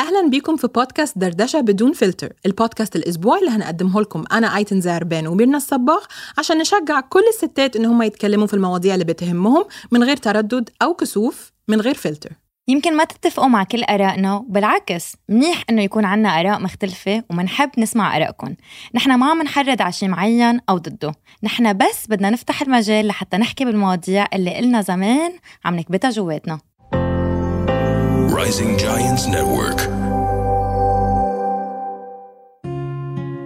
أهلا بيكم في بودكاست دردشة بدون فلتر البودكاست الأسبوعي اللي هنقدمه لكم. أنا أيتن زعربان وميرنا الصباغ عشان نشجع كل الستات إن هم يتكلموا في المواضيع اللي بتهمهم من غير تردد أو كسوف من غير فلتر. يمكن ما تتفقوا مع كل آرائنا وبالعكس منيح إنه يكون عنا آراء مختلفة ومنحب نسمع آرائكم نحن ما عم نحرض على شيء معين أو ضده. نحن بس بدنا نفتح المجال لحتى نحكي بالمواضيع اللي قلنا زمان عم نكبتها جواتنا. Rising Giants Network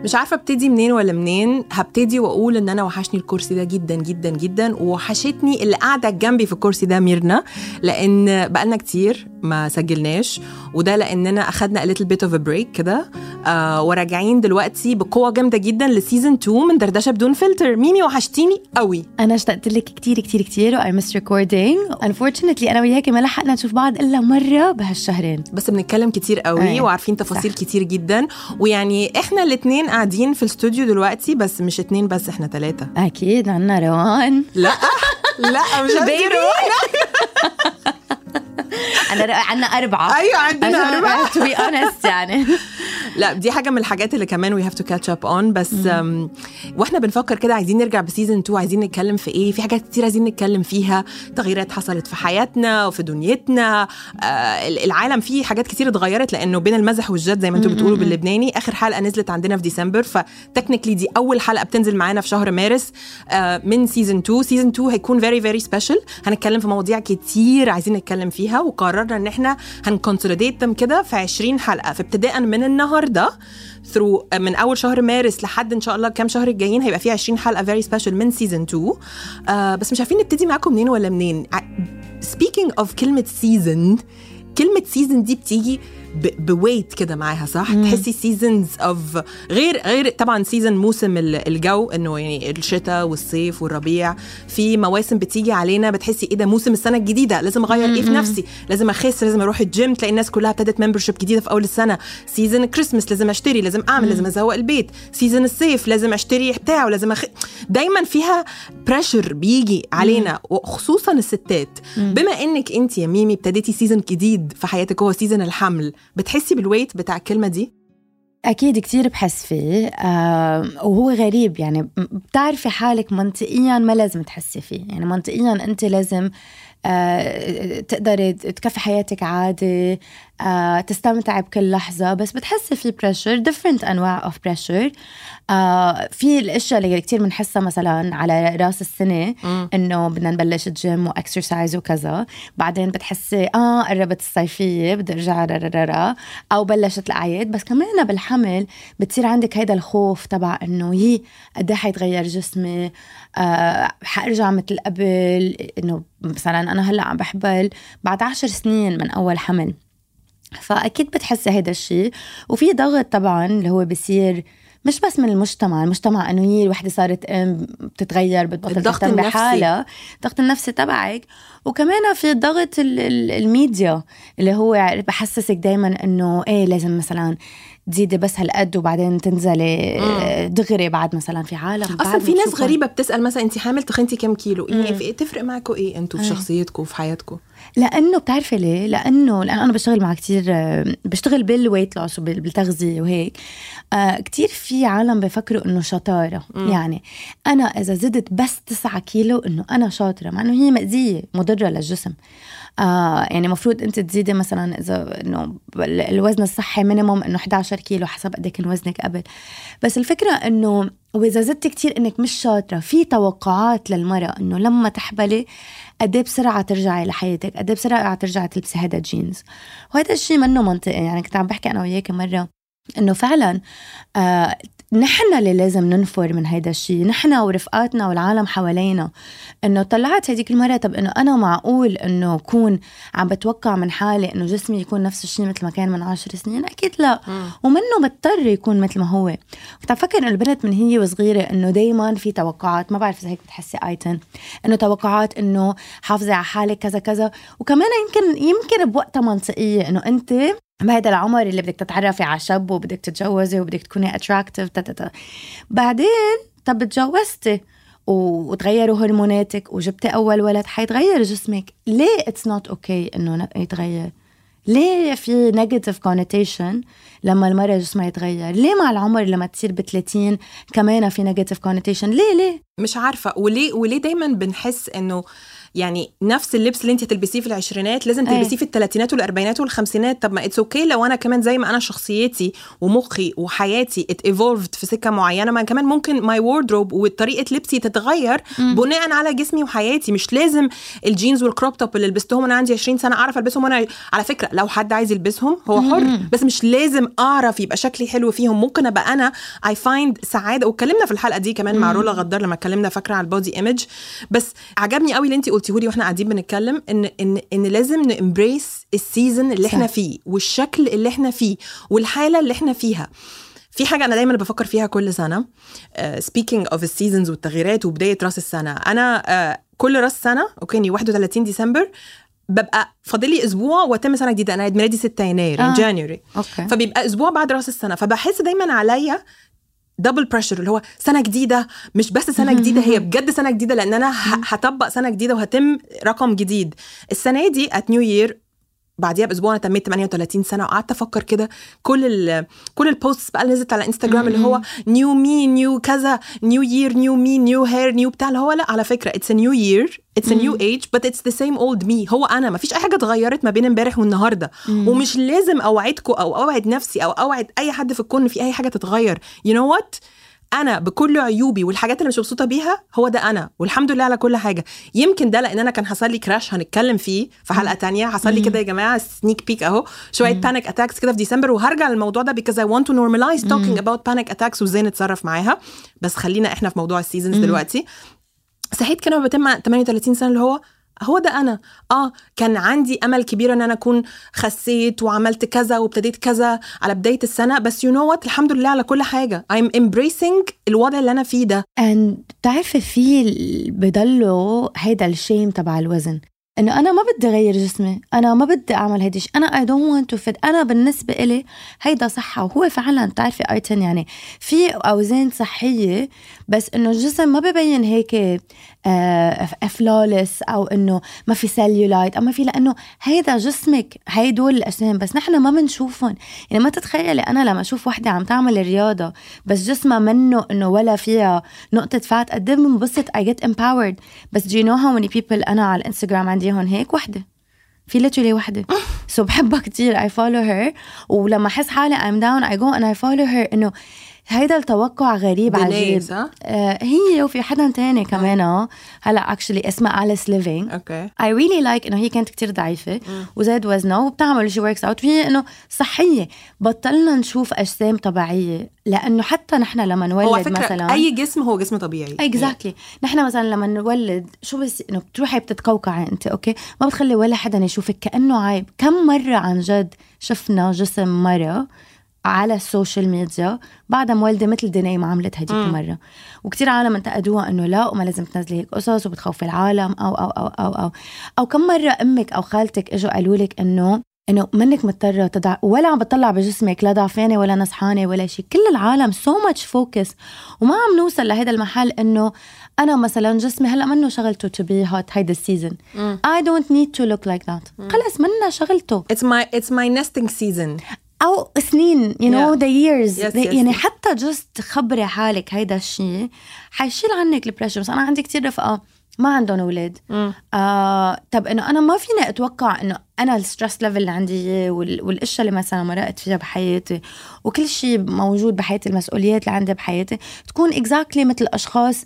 مش عارفة ابتدي منين ولا منين هبتدي وأقول إن أنا وحشني الكرسي ده جدا جدا جدا ووحشتني اللي قاعدة جنبي في الكرسي ده ميرنا لأن بقالنا كتير ما سجلناش وده لاننا أخدنا a little bit of a break كده. آه وراجعين دلوقتي بقوة جامدة جدا ل season 2 من دردشة بدون فلتر. ميمي وحشتيني قوي. أنا اشتقت لك كتير كتير كتير و I miss recording unfortunately أنا وياكي ما لحقنا نشوف بعض إلا مرة بهالشهرين. بس بنتكلم كتير قوي. وعارفين تفاصيل صح. كتير جدا. ويعني إحنا الاثنين قاعدين في الاستوديو دلوقتي بس مش اتنين بس إحنا ثلاثة أكيد عنا روان. لا لا مش روان عندنا عندنا أربعة. أيوة عندنا أربعة to be honest يعني. لا دي حاجة من الحاجات اللي كمان we have to catch up on بس وإحنا بنفكر كده عايزين نرجع ب season 2 عايزين نتكلم في إيه؟ في حاجات كتير عايزين نتكلم فيها تغييرات حصلت في حياتنا وفي دنيتنا آه العالم فيه حاجات كتير اتغيرت لأنه بين المزح والجد زي ما أنتم بتقولوا باللبناني آخر حلقة نزلت عندنا في ديسمبر ف technically دي أول حلقة بتنزل معانا في شهر مارس آه من season 2 season 2 هيكون very very special هنتكلم في مواضيع كتير عايزين نتكلم فيها وقررنا إن إحنا هن consolidate كده في 20 حلقة فابتداء من النهارده through من أول شهر مارس لحد إن شاء الله كام شهر الجايين هيبقى في 20 حلقة very special من season 2 آه بس مش عارفين نبتدي معاكم منين ولا منين. speaking of كلمة season كلمة season دي بتيجي ب weight كده معاها صح مم. تحسي seasons of غير غير طبعا season موسم الجو إنه يعني الشتاء والصيف والربيع في مواسم بتيجي علينا بتحسي إيه ده موسم السنة الجديدة لازم أغير إيه في نفسي لازم أخس لازم أروح الجيم تلاقي الناس كلها ابتدت membership جديدة في أول السنة season ال Christmas لازم أشتري لازم أعمل مم. لازم أزوق البيت season الصيف لازم أشتري بتاع ولازم أخ... دايما فيها pressure بيجي علينا وخصوصا الستات مم. بما إنك أنت يا ميمي ابتديتي season جديد في حياتك هو season الحمل بتحسي بال weight بتاع الكلمة دي؟ أكيد كتير بحس فيه. آه وهو غريب يعني. بتعرفي حالك منطقيا ما لازم تحسي فيه. يعني منطقيا أنت لازم آه تقدري تكفي حياتك عادي. آه تستمتعي بكل لحظة بس بتحسي في pressure different أنواع of pressure آه في الأشياء اللي كثير بنحسها مثلا على رأس السنة إنه بدنا نبلش gym و exercise وكذا. بعدين بتحسي آه قربت الصيفية بدي أرجع ررررا أو بلشت الأعياد. بس كمان بالحمل بتصير عندك هيدا الخوف تبع إنه يي قد إيه حيتغير جسمي؟ آه حأرجع مثل قبل؟ إنه مثلا أنا هلأ عم بحبل. بعد عشر سنين من أول حمل. فأكيد بتحسي هيدا الشيء وفي ضغط طبعا اللي هو بصير مش بس من المجتمع المجتمع إنه هي الوحدة صارت أم بتتغير بتبطل تهتم بحالها. الضغط النفسي تبعك. وكمان في ضغط الميديا اللي هو بحسسك دائما إنه إيه لازم مثلا تزيدي بس هالقد وبعدين تنزلي دغري بعد مثلا في عالم أصلا في ناس غريبة بتسأل مثلا انت حامل تخنتي كم كيلو؟ إيه تفرق معكم إيه أنتم في شخصيتكم وفي حياتكم لأنه بتعرفي ليه؟ لأنه لأنه أنا بشتغل مع كثير بشتغل بالويت لوس وبالتغذية وهيك آه كثير في عالم بفكروا إنه شطارة مم. يعني أنا إذا زدت بس 9 كيلو إنه أنا شاطرة مع إنه هي مأذية مضرة للجسم آه يعني المفروض أنت تزيدي مثلا إذا إنه الوزن الصحي مينيموم إنه 11 كيلو حسب قد كان وزنك قبل بس الفكرة إنه وإذا زدت كتير إنك مش شاطرة في توقعات للمرأة إنه لما تحبلي قد إيه بسرعة ترجعي لحياتك قد إيه بسرعة ترجعي تلبسي هذا الجينز. وهذا الشيء منه منطقي يعني كنت عم بحكي أنا وياك مرة إنه فعلا آه نحن اللي لازم ننفر من هيدا الشيء. نحن ورفقاتنا والعالم حوالينا. إنه طلعت هديك المرة طب إنه أنا معقول إنه أكون عم بتوقع من حالي إنه جسمي يكون نفس الشيء مثل ما كان من عشر سنين؟ أكيد لا. م. ومنه مضطر يكون مثل ما هو. كنت عم فكر إنه البنت من هي وصغيرة إنه دائما في توقعات ما بعرف إذا هيك بتحسي آيتن إنه توقعات إنه حافظي على حالك كذا كذا. وكمان يمكن يمكن بوقتها منطقية إنه أنت بهذا العمر اللي بدك تتعرفي على شاب وبدك تتجوزي وبدك تكوني attractive بعدين طب تجوزتي وتغيروا هرموناتك وجبتي أول ولد حيتغير جسمك. ليه it's not okay إنه يتغير؟ ليه في negative connotation لما المرأة جسمها يتغير؟ ليه مع العمر لما تصير ب 30 كمان في negative connotation ليه ليه؟ مش عارفة. وليه وليه دايما بنحس إنه يعني نفس اللبس اللي انت هتلبسيه في العشرينات لازم أي. تلبسيه في الثلاثينات والاربعينات والخمسينات. طب ما it's okay لو أنا كمان زي ما أنا شخصيتي ومخي وحياتي it evolved في سكة معينة. ما كمان ممكن my wardrobe وطريقة لبسي تتغير بناء على جسمي وحياتي. مش لازم الجينز وال crop top اللي لبستهم وأنا عندي 20 سنة أعرف ألبسهم وأنا على فكرة لو حد عايز يلبسهم هو حر بس مش لازم أعرف يبقى شكلي حلو فيهم. ممكن أبقى أنا I find سعادة. واتكلمنا في الحلقة دي كمان مع رولا غدار لما اتكلمنا فاكرة على ال body image بس عجبني قوي اللي انت قلتيه لي وإحنا قاعدين بنتكلم ان ان إن لازم ن embrace ال season اللي إحنا. فيه والشكل اللي إحنا فيه والحالة اللي إحنا فيها. في حاجة أنا دايما بفكر فيها كل سنة. speaking of ال seasons والتغييرات وبداية راس السنة. أنا uh, كل راس سنة okay 31 ديسمبر ببقى فاضل لي أسبوع وأتم سنة جديدة. أنا عيد ميلادي 6 يناير آه. January فبيبقى أسبوع بعد راس السنة. فبحس دايما عليا double pressure اللي هو سنة جديدة مش بس سنة جديدة هي بجد سنة جديدة لأن أنا هطبق سنة جديدة وهتم رقم جديد. السنة دي at new year بعديها بأسبوع أنا تميت 38 سنة وقعدت أفكر كده. كل ال كل ال posts بقى اللي نزلت على انستغرام اللي هو new me new كذا new year new me new hair new بتاع اللي هو لا على فكرة it's new year it's new age but it's the same old me هو أنا ما فيش أي حاجة اتغيرت ما بين امبارح والنهاردة. ومش لازم أوعدكم أو أوعد نفسي أو أوعد أي حد في الكون في أي حاجة تتغير. you know what أنا بكل عيوبي والحاجات اللي مش مبسوطة بيها هو ده أنا والحمد لله على كل حاجة. يمكن ده لأن أنا كان حصل لي crash هنتكلم فيه في حلقة تانية. حصل لي كده يا جماعة sneak peek أهو. شوية panic attacks كده في ديسمبر وهرجع للموضوع ده because I want to normalize talking about panic attacks وإزاي نتصرف معاها. بس خلينا إحنا في موضوع ال seasons دلوقتي. صحيت كده بتم 38 سنة اللي هو هو ده أنا. آه كان عندي أمل كبير إن أنا أكون خسيت وعملت كذا وابتديت كذا على بداية السنة بس you know what الحمد لله على كل حاجة. I'm embracing الوضع اللي أنا فيه ده. And بتعرفي في بضلوا هيدا ال shame تبع الوزن. إنه أنا ما بدي أغير جسمي أنا ما بدي أعمل هيدي أنا I don't to fit أنا بالنسبة إلي هيدا صحة وهو فعلا بتعرفي eighty يعني في أوزان صحية بس إنه الجسم ما ببين هيك flawless أو إنه ما في سيلولايت أو ما في لأنه هيدا جسمك هيدول الأجسام. بس نحن ما بنشوفهم يعني ما تتخيلي أنا لما أشوف وحدة عم تعمل رياضه بس جسمها منه إنه ولا فيها نقطة فات قد إيه بنبسط I get empowered. بس do you know how many أنا على الإنستغرام عندي هون هيك وحدة. في literally وحدة. so بحبها كتير. I follow her. ولما أحس حالي I'm down I go and I follow her إنه هيدا التوقع غريب عجيب ها آه هي وفي حدا تاني كمان آه. هلا actually اسمها اليس ليفينج okay. I really like إنه هي كانت كتير ضعيفة وزاد وزنها وبتعمل شي works out وهي إنه صحية. بطلنا نشوف أجسام طبيعية. لأنه حتى نحن لما هو نولد فكرة مثلا أي جسم هو جسم طبيعي. exactly نحن مثلا لما نولد شو بس إنه بتروحي بتتقوقعي أنت okay؟ ما بتخلي ولا حدا يشوفك كأنه عيب. كم مرة عن جد شفنا جسم مرة على السوشيال ميديا بعدها مولده مثل ديناي ما عملت هديك المرة. وكتير عالم انتقدوها إنه لا وما لازم تنزلي هيك قصص وبتخوفي العالم أو أو أو أو أو. أو كم مرة أمك أو خالتك إجوا قالوا لك إنه إنه منك مضطرة تضع ولا عم بتطلع بجسمك لا ضعفانة ولا نصحانة ولا شيء كل العالم so much focus وما عم نوصل لهذا المحل إنه أنا مثلا جسمي هلأ منه شغلته to be hot هيدا ال season I don't need to look like that. خلص منا شغلته. It's my it's my nesting season. أو سنين you know Yeah. the years Yes, the, yes, يعني yes. حتى just خبري حالك هيدا الشيء حيشيل عنك ال pressure بس أنا عندي كتير رفقة ما عندهم أولاد آه طب إنه أنا ما فيني أتوقع إنه أنا ال stress level اللي عندي والأشياء اللي مثلا مرقت فيها بحياتي وكل شيء موجود بحياتي المسؤوليات اللي عندي بحياتي تكون exactly مثل الأشخاص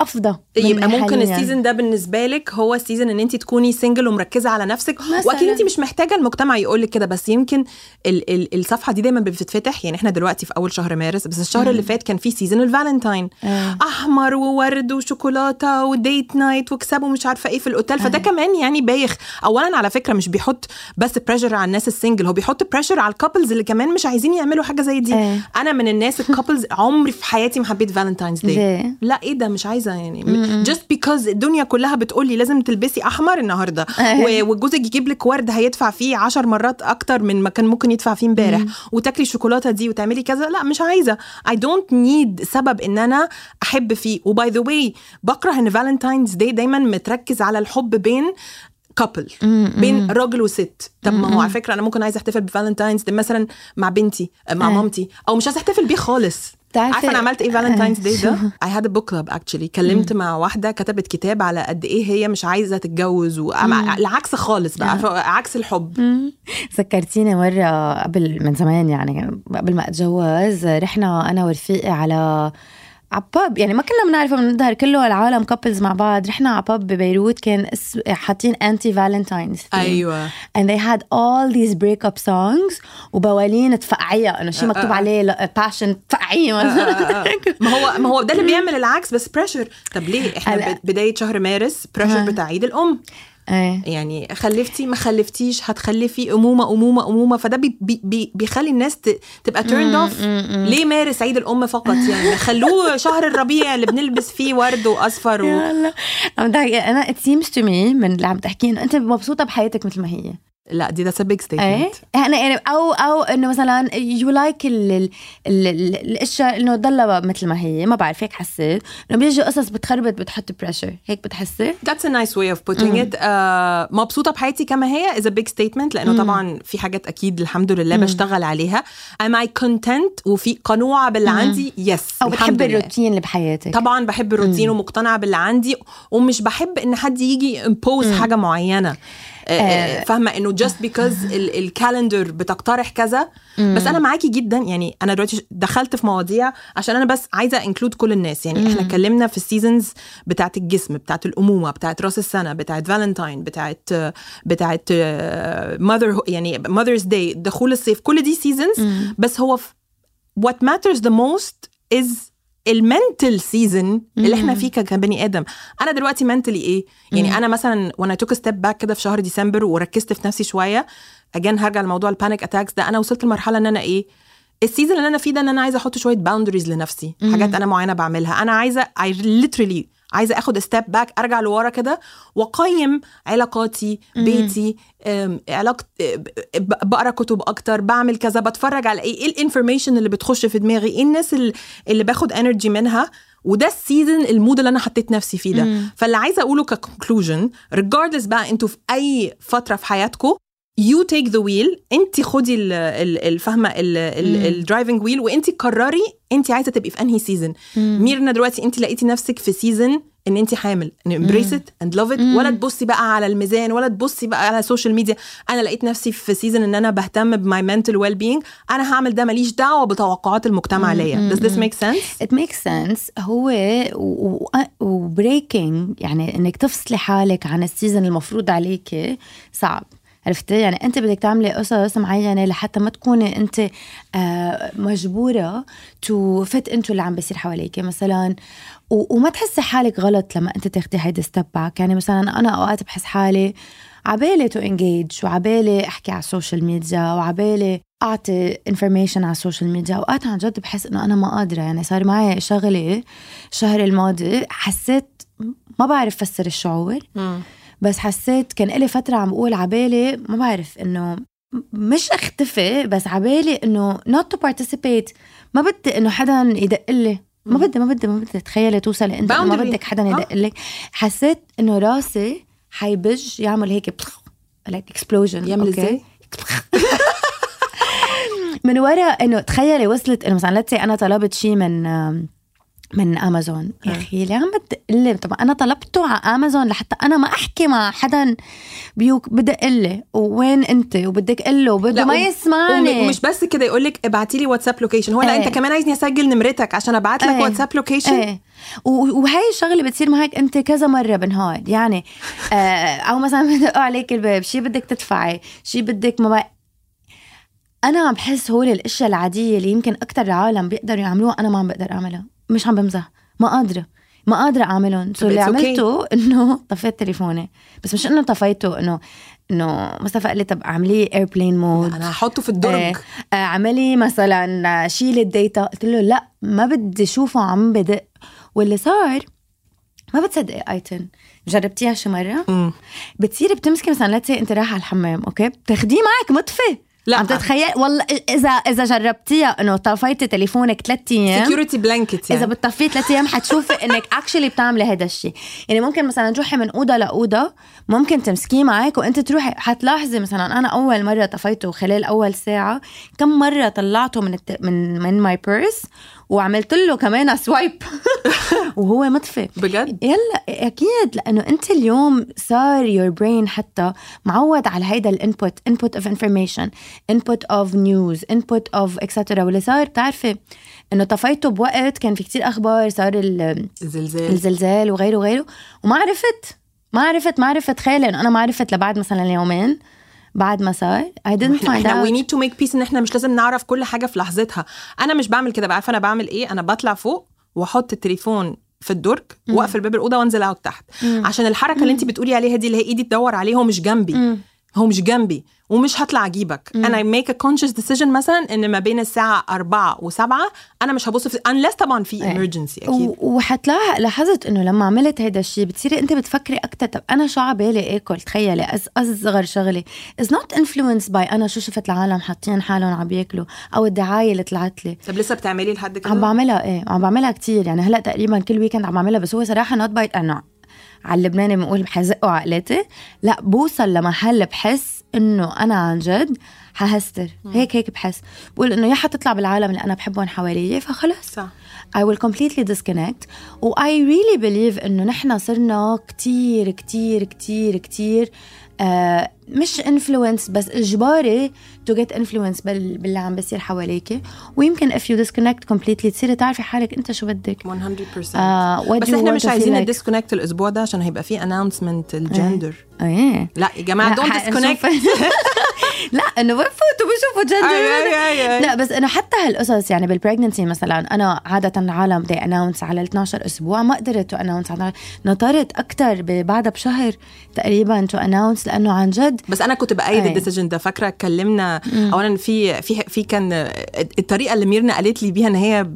أفضل يبقى ممكن. السيزون ده بالنسبة لك هو ال season إن أنت تكوني single ومركزة على نفسك. وأكيد أنت مش محتاجة المجتمع يقول لك كده بس يمكن ال ال الصفحة دي دايما بتتفتح يعني إحنا دلوقتي في أول شهر مارس بس الشهر اللي فات كان في season ال Valentine آه. أحمر وورد وشوكولاتة و date night وكسبوا مش عارفة إيه في الأوتيل فده كمان يعني بايخ اولا على فكرة مش بيحط بس pressure على الناس ال single هو بيحط pressure على ال couples اللي كمان مش عايزين يعملوا حاجة زي دي آه. أنا من الناس ال couples عمري في حياتي ما حبيت Valentine's Day؟ لا إيه ده؟ مش عايزة يعني. just because الدنيا كلها بتقول لي لازم تلبسي أحمر النهارده. و- وجوزك يجيب لك ورد هيدفع فيه عشر مرات أكتر من ما كان ممكن يدفع فيه امبارح. وتاكلي الشوكولاتة دي وتعملي كذا. لا مش عايزة. I don't need سبب إن أنا أحب فيه. و by the way بكره إن Valentine's Day دايما متركز على الحب بين couple بين راجل وست. طب ما هو على فكرة أنا ممكن عايزة أحتفل ب Valentine's مثلا مع بنتي مع آه. مامتي. أو مش عايزة أحتفل بيه خالص. عارفة أنا عملت إيه Valentine's Day؟ ده؟ had a book club actually. كلمت مع واحدة كتبت كتاب على قد إيه هي مش عايزة تتجوز والعكس خالص بقى عارفة، عكس الحب. ذكرتيني مرة قبل من زمان يعني قبل ما أتجوز رحنا أنا ورفيقي على ع pub يعني ما كنا بنعرفه بنظهر كله العالم couples مع بعض. رحنا على pub ببيروت كان. حاطين anti Valentine's أيوه. And they had all these break up songs وبوالين تفقعيها. إنه شيء مكتوب عليه passion تفقعيه. ما هو ما هو ده اللي بيعمل العكس بس pressure طب ليه؟ إحنا بداية شهر مارس pressure بتاع عيد الأم. إيه. يعني خلفتي ما خلفتيش هتخلفي أمومة أمومة أمومة. فده بي بي بي بيخلي الناس تبقى turned off ليه مارس عيد الأم فقط يعني؟ خلوه شهر الربيع اللي بنلبس فيه ورد وأصفر و... يا الله. أنا it seems to me من اللي عم تحكيه إنه أنت مبسوطة بحياتك مثل ما هي. لا دي that's a big statement أنا يعني أو أو إنه مثلا you like الأشياء إنه تضلها مثل ما هي ما بعرف هيك حسيت. إنه بيجي قصص بتخربط بتحط pressure هيك بتحسي؟ A nice way of putting it. uh, مبسوطة بحياتي كما هي is a big statement لأنه طبعا في حاجات أكيد الحمد لله بشتغل عليها. Am I content وفي قنوعة باللي عندي؟ Yes أو لا. الروتين اللي بحياتك. طبعا بحب الروتين ومقتنعة باللي عندي ومش بحب إن حد يجي معينة آه، آه، فاهمة إنه just because ال calendar بتقترح كذا. بس أنا معاكي جدا يعني أنا دلوقتي دخلت في مواضيع عشان أنا بس عايزة include كل الناس. يعني إحنا اتكلمنا في ال seasons بتاعت الجسم بتاعت الأمومة بتاعت رأس السنة بتاعت فالنتاين بتاعت بتاعت mother يعني Mother's Day دخول الصيف. كل دي seasons بس هو what matters the most is ال mental season اللي إحنا فيه كبني آدم. أنا دلوقتي mentally إيه؟ يعني أنا مثلا وأنا took step back كده في شهر ديسمبر وركزت في نفسي شوية again هرجع لموضوع ال panic attacks ده أنا وصلت لمرحلة إن أنا إيه؟ ال season اللي أنا فيه ده إن أنا عايزة أحط شوية boundaries لنفسي حاجات أنا معينة بعملها. أنا عايزة I literally عايزة آخد step back أرجع لورا كده وأقيم علاقاتي بيتي ب- بقرأ كتب أكتر بعمل كذا بتفرج على إيه إيه ال information اللي بتخش في دماغي إيه الناس اللي, اللي باخد energy منها وده ال season ال mood اللي أنا حطيت نفسي فيه ده. فاللي عايزة أقوله ك conclusion regardless بقى أنتوا في أي فترة في حياتكم you take the wheel انت خدي ال- ال- الفاهمه ال driving wheel وانت قرري انت عايزة تبقي في انهي season ميرنا دلوقتي انت لقيتي نفسك في season ان انت حامل embrace it and love it ولا تبصي بقى على الميزان ولا تبصي بقى على ال social media أنا لقيت نفسي في season إن أنا بهتم ب my mental well being أنا هعمل ده ماليش دعوة بتوقعات المجتمع ليا. does this make sense? It makes sense. هو و breaking يعني إنك تفصلي حالك عن ال season المفروض عليك صعب. عرفتي؟ يعني أنت بدك تعملي قصص معينة لحتى ما تكوني أنت آه، مجبورة to fit into اللي عم بيصير حواليك مثلا. وما تحسي حالك غلط لما أنت تاخدي هيدا step back يعني مثلا أنا أوقات بحس حالي عبالي to engage وعبالي أحكي على ال social media وعبالي أعطي information على ال social media أوقات عن جد بحس إنه أنا ما قادرة. يعني صار معي شغلة الشهر الماضي حسيت ما بعرف فسر الشعور. بس حسيت كان لي فترة عم بقول عبالي ما بعرف إنه مش أختفي بس عبالي إنه not to participate ما بدي إنه حدا يدق لي ما بدي ما بدي ما بدي تخيلي توصلي انت ما. بدك حدا آه. يدق لك حسيت إنه راسي حيبج يعمل هيك like explosion يعمل إزاي؟ من ورا إنه تخيلي وصلت إنه مثلا let's say أنا طلبت شيء من من امازون يا أخي ليه عم بتقلي طب أنا طلبته على امازون لحتى أنا ما أحكي مع حدا بيوك بدق لي وين أنت وبدك قله وبده لا، ما يسمعني. ومش بس كده يقول لك ابعتي لي واتساب location هو لا إيه. أنت كمان عايزني أسجل نمرتك عشان أبعت لك إيه. واتساب location إيه. وهي الشغلة بتصير معك أنت كذا مرة بالنهار يعني آه أو مثلا بدقوا عليك الباب شي بدك تدفعي شي بدك ما. أنا عم بحس هول الأشياء العادية اللي يمكن أكثر العالم بيقدروا يعملوها أنا ما عم بقدر أعملها. مش عم بمزح. ما قادرة. ما قادرة أعملهم. so اللي. عملته إنه طفيت تليفوني. بس مش إنه طفيته إنه إنه مصطفى قال لي طب اعمليه airplane mode أنا هحطه في الدرج. إيه. آه، عملي مثلا شيل ال data. قلت له لا ما بدي اشوفه عم بدق. واللي صار ما بتصدقي آيتن. جربتيها شي مرة؟ مم. بتصيري بتمسكي مثلا let's say أنت رايحه على الحمام okay؟ بتاخديه معك مطفي. لا. عم تتخيل والله إذا إذا جربتيها إنه طفيتي تليفونك ثلاث أيام security blanket يعني إذا بتطفيه ثلاث أيام حتشوفي إنك actually بتعملي هذا الشيء يعني ممكن مثلا تروحي من أوضة لأوضة ممكن تمسكيه معك وأنت تروحي حتلاحظي مثلا أنا أول مرة طفيته خلال أول ساعة كم مرة طلعته من الت... من من my purse وعملت له كمان swipe. وهو مطفي بجد؟ يلا أكيد لأنه أنت اليوم صار your brain حتى معود على هيدا ال input input of information input of news input of extra واللي صار بتعرفي إنه طفيته بوقت كان في كتير أخبار صار ال- الزلزال. الزلزال وغيره وغيره. وما عرفت ما عرفت ما عرفت تخيلي إنه أنا ما عرفت لبعد مثلا يومين. بعد ما صار I didn't find إحنا we out. need to make peace إن إحنا مش لازم نعرف كل حاجة في لحظتها. أنا مش بعمل كده بعرف أنا بعمل إيه. أنا بطلع فوق وأحط التليفون في الدرج وأقفل باب الأوضة وأنزل أقعد تحت. عشان الحركة اللي انت بتقولي عليها دي اللي هي إيدي تدور عليه هو مش جنبي هو مش جنبي ومش هطلع اجيبه. أنا make a conscious decision مثلا إن ما بين الساعة 4 و7 أنا مش هبص فيه unless طبعا في إيه. emergency أكيد. وحتلاحظ لاحظت إنه لما عملت هيدا الشيء بتصيري أنت بتفكري أكثر طب أنا شو عبالي؟ اكل تخيلي؟ as أصغر شغله is not influenced by أنا شو شفت العالم حاطين حالهم عم بياكلوا أو الدعاية اللي طلعت لي. طب لسه بتعملي لحد كده؟ عم بعملها إيه عم بعملها كتير. يعني هلأ تقريبا كل weekend عم بعملها بس هو صراحة to a point انه على اللبناني بنقول حزقوا عقلاتي. لا بوصل لمحل بحس إنه أنا عن جد حهستر. هيك هيك بحس. بقول إنه يا حتطلع بالعالم اللي أنا بحبهم حواليي فخلص. صح. I will completely disconnect. و I really believe إنه نحن صرنا كتير كتير كتير كتير آه مش influence بس إجباري get influence بال باللي عم بيصير حواليك. ويمكن if you disconnect completely تصيري تعرفي حالك انت شو بدك. 100% آه بس إحنا مش عايزين. ال disconnect الأسبوع ده عشان هيبقى فيه announcement ال gender إيه. لا يا جماعة don't disconnect لا إنه بفوتوا بشوفوا جندر. لا بس إنه حتى هالقصص يعني بال pregnancy مثلا أنا عادة العالم بدي announce على ال 12 أسبوع ما قدرت to announce على نطرت أكثر بعدها بشهر تقريبا to announce لأنه عن جد. بس أنا كنت بأيد. ال decision ده فاكرة اتكلمنا اولا في في في كان الطريقة اللي ميرنا قالت لي بيها إن هي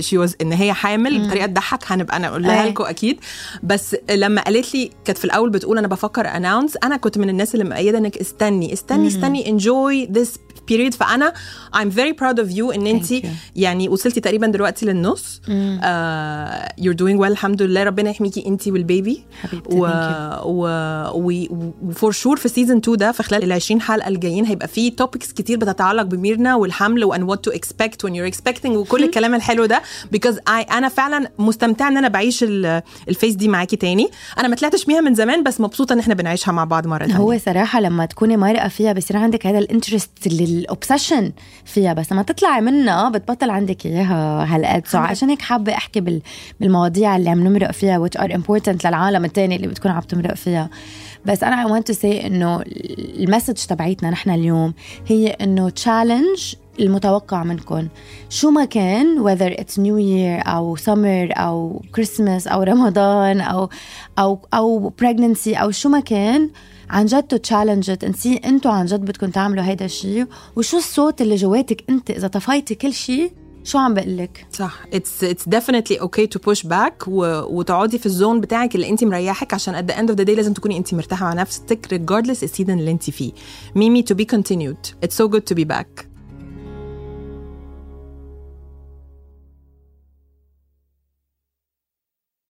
she was إن هي حامل بطريقة تضحك هنبقى أنا أقول لها أي. لكم أكيد. بس لما قالت لي كانت في الأول بتقول أنا بفكر announce أنا كنت من الناس اللي مؤيده إنك استني استني استني. enjoy this period فأنا I'm very proud of you. إن انت. يعني وصلتي تقريبا دلوقتي للنص. uh, you're doing well. الحمد لله. ربنا يحميكي انت وال baby. حبيبتي و you. و و for sure في season 2 ده في خلال ال 20 حلقة الجايين هيبقى في topics كتير بتتعلق بميرنا والحمل and what to expect when you're expecting وكل الكلام الحلو ده. because أنا فعلا مستمتعة إن أنا بعيش ال- ال phase دي معاكي تاني. أنا ما طلعتش بيها من زمان بس مبسوطة إن إحنا بنعيشها مع بعض مرة تانية. هو صراحة لما تكوني مرقة فيها بصير عندك هذا ال interest ال obsession فيها. بس لما تطلعي منها بتبطل عندك إياها هالقد. so عشان هيك حابة أحكي بال- بالمواضيع اللي عم نمرق فيها which are important للعالم التاني اللي بتكون عم تمرق فيها. بس أنا I want to say إنه ال message تبعيتنا نحن اليوم هي إنه challenge المتوقع منكم شو ما كان whether it's new year أو summer أو Christmas أو رمضان أو أو أو pregnancy أو شو ما كان عن جد to challenge انسي أنتوا عن جد بدكم تعملوا هيدا الشيء وشو الصوت اللي جواتك انت إذا طفيتي كل شيء شو عم بقول لك صح. it's it's definitely okay to push back و, وتقعدي في ال zone بتاعك اللي انت مريحك عشان at the end of the day لازم تكوني انت مرتاحة مع نفسك regardless ال season اللي انت فيه. ميمي to be continued. It's so good to be back.